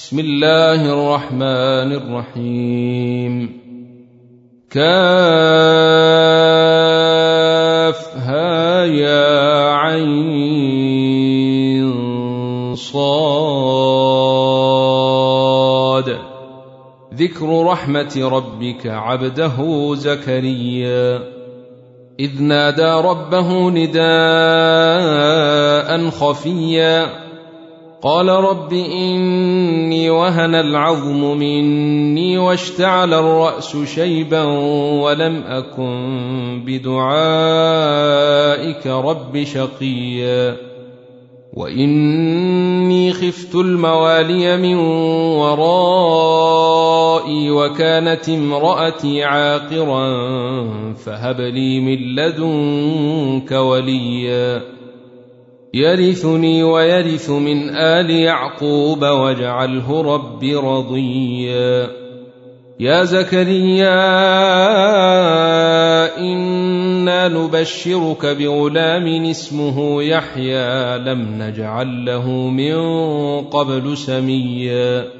بسم الله الرحمن الرحيم. كافها يا عين صاد. ذكر رحمة ربك عبده زكريا. إذ نادى ربه نداء خفيا. قال رب إني وهن العظم مني واشتعل الرأس شيبا ولم أكن بدعائك رب شقيا. وإني خفت الموالي من ورائي وكانت امرأتي عاقرا فهب لي من لدنك وليا. يرثني ويرث من آل يعقوب واجعله رب رضيا. يا زكريا إنا نبشرك بغلام اسمه يحيى لم نجعل له من قبل سميا.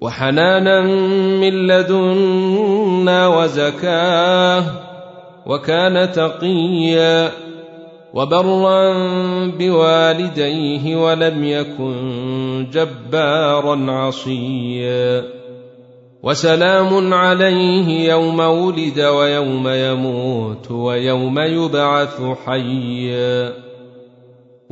وحنانا من لدنا وزكاة وكان تقيا وبرا بوالديه ولم يكن جبارا عصيا وسلام عليه يوم ولد ويوم يموت ويوم يبعث حيا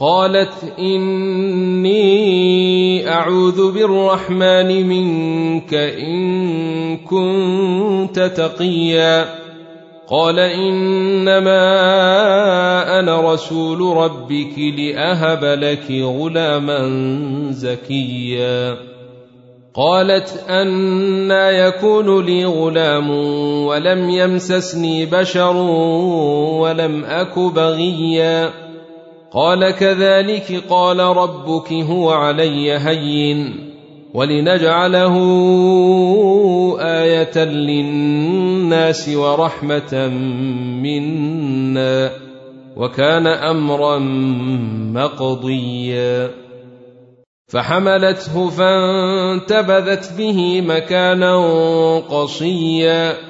قالت إني أعوذ بالرحمن منك إن كنت تقيا. قال إنما أنا رسول ربك لأهب لك غلاما زكيا. قالت أنا يكون لي غلام ولم يمسسني بشر ولم أك بغيا. قال كذلك قال ربك هو علي هين ولنجعله آية للناس ورحمة منا وكان أمرا مقضيا. فحملته فانتبذت به مكانا قصيا.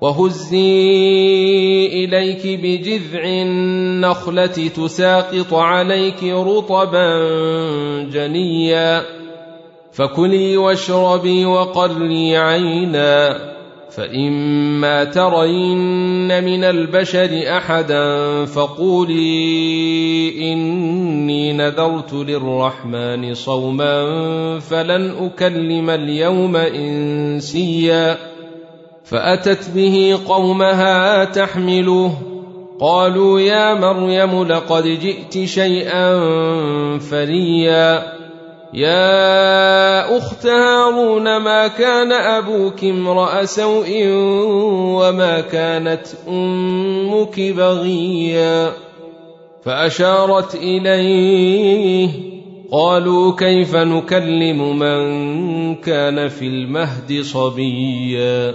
وهزي إليك بجذع النخلة تساقط عليك رطبا جنيا. فكلي واشربي وقري عينا. فإما ترين من البشر أحدا فقولي إني نذرت للرحمن صوما فلن أكلم اليوم إنسيا. فأتت به قومها تحمله. قالوا يا مريم لقد جئت شيئا فريا يا أخت هارون ما كان أبوك امرأ سوء وما كانت أمك بغيا؟ فأشارت إليه. قالوا كيف نكلم من كان في المهد صبيا؟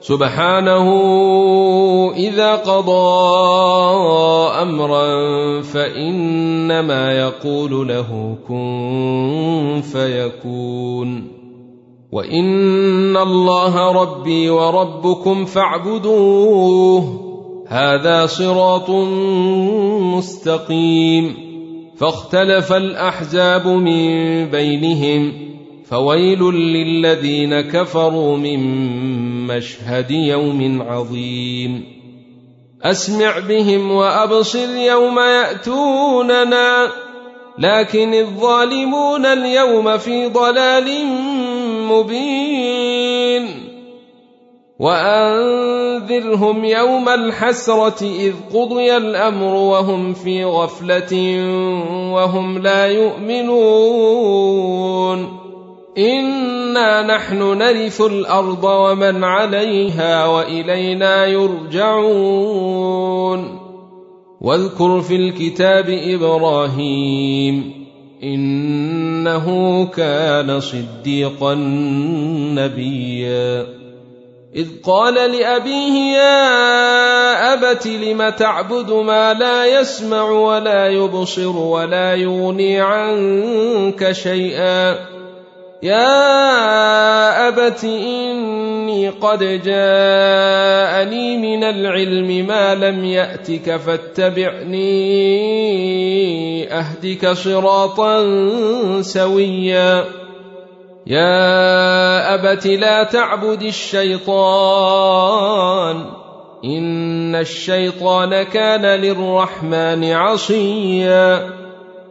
سبحانه إذا قضى أمرا فإنما يقول له كن فيكون. وإن الله ربي وربكم فاعبدوه. هذا صراط مستقيم. فاختلف الأحزاب من بينهم. فويل للذين كفروا من مشهد يوم عظيم. أسمع بهم وأبصر يوم يأتوننا. لكن الظالمون اليوم في ضلال مبين. وأنذرهم يوم الحسرة إذ قضي الأمر وهم في غفلة وهم لا يؤمنون. انا نحن نرث الأرض ومن عليها والينا يرجعون. واذكر في الكتاب إبراهيم انه كان صديقا نبيا. إذ قال لأبيه يا أبت لم تعبد ما لا يسمع ولا يبصر ولا يغني عنك شيئا يا أبت إني قد جاءني من العلم ما لم يأتك فاتبعني أهدك صراطا سويا يا ابت لا تعبد الشيطان ان الشيطان كان للرحمن عصيا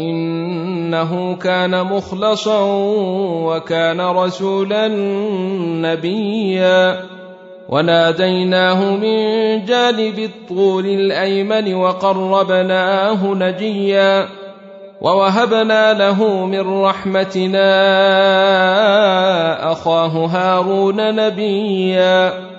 إنه كان مخلصا وكان رسولا نبيا. وناديناه من جانب الطول الأيمن وقربناه نجيا. ووهبنا له من رحمتنا أخاه هارون نبيا.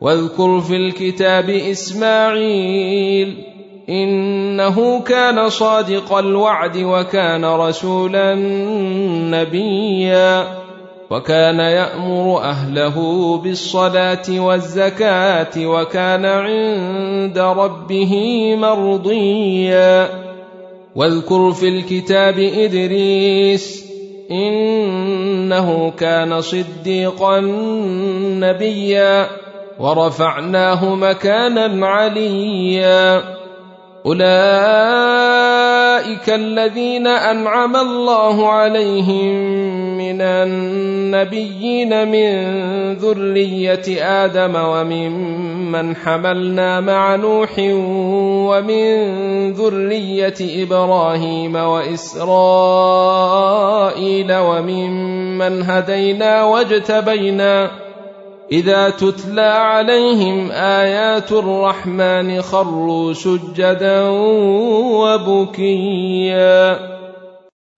واذكر في الكتاب إسماعيل إنه كان صادق الوعد وكان رسولا نبيا وكان يأمر أهله بالصلاة والزكاة وكان عند ربه مرضيا. واذكر في الكتاب إدريس إنه كان صديقا نبيا ورفعناه مكانا عليا. اولئك الذين انعم الله عليهم من النبيين من ذريه آدم وممن حملنا مع نوح ومن ذريه إبراهيم واسرائيل وممن هدينا واجتبينا إذا تتلى عليهم آيات الرحمن خروا سجدا وبكيا.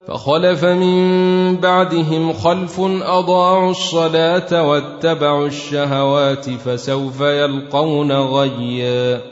فخلف من بعدهم خلف أضاعوا الصلاة واتبعوا الشهوات فسوف يلقون غيا.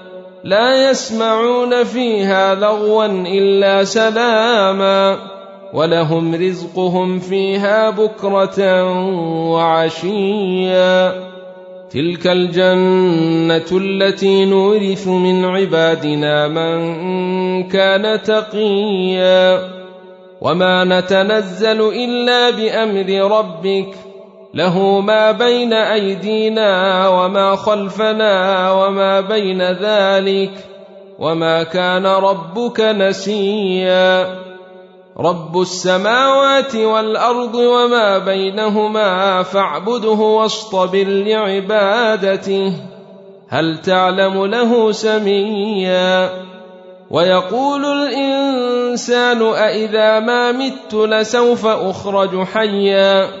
لا يسمعون فيها لغوا إلا سلاما ولهم رزقهم فيها بكرة وعشيا. تلك الجنة التي نورث من عبادنا من كان تقيا. وما نتنزل إلا بأمر ربك له ما بين أيدينا وما خلفنا وما بين ذلك وما كان ربك نسيا. رب السماوات والأرض وما بينهما فاعبده واصطبر لعبادته. هل تعلم له سميا؟ ويقول الإنسان أإذا ما مت لسوف أخرج حيا.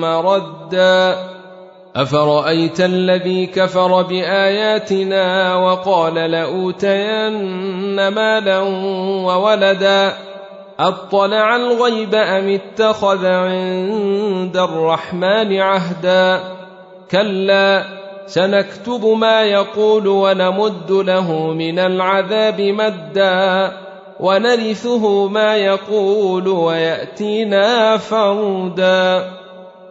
مردا. افرايت الذي كفر باياتنا وقال لاوتين مالا وولدا؟ اطلع الغيب ام اتخذ عند الرحمن عهدا؟ كلا سنكتب ما يقول ونمد له من العذاب مدا. ونرثه ما يقول وياتينا فردا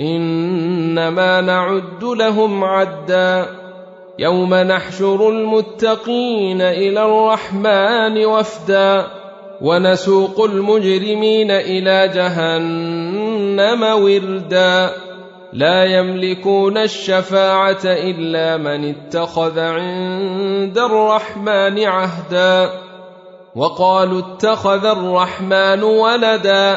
إنما نعد لهم عدا يوم نحشر المتقين إلى الرحمن وفدا ونسوق المجرمين إلى جهنم وردا لا يملكون الشفاعة إلا من اتخذ عند الرحمن عهدا وقالوا اتخذ الرحمن ولدا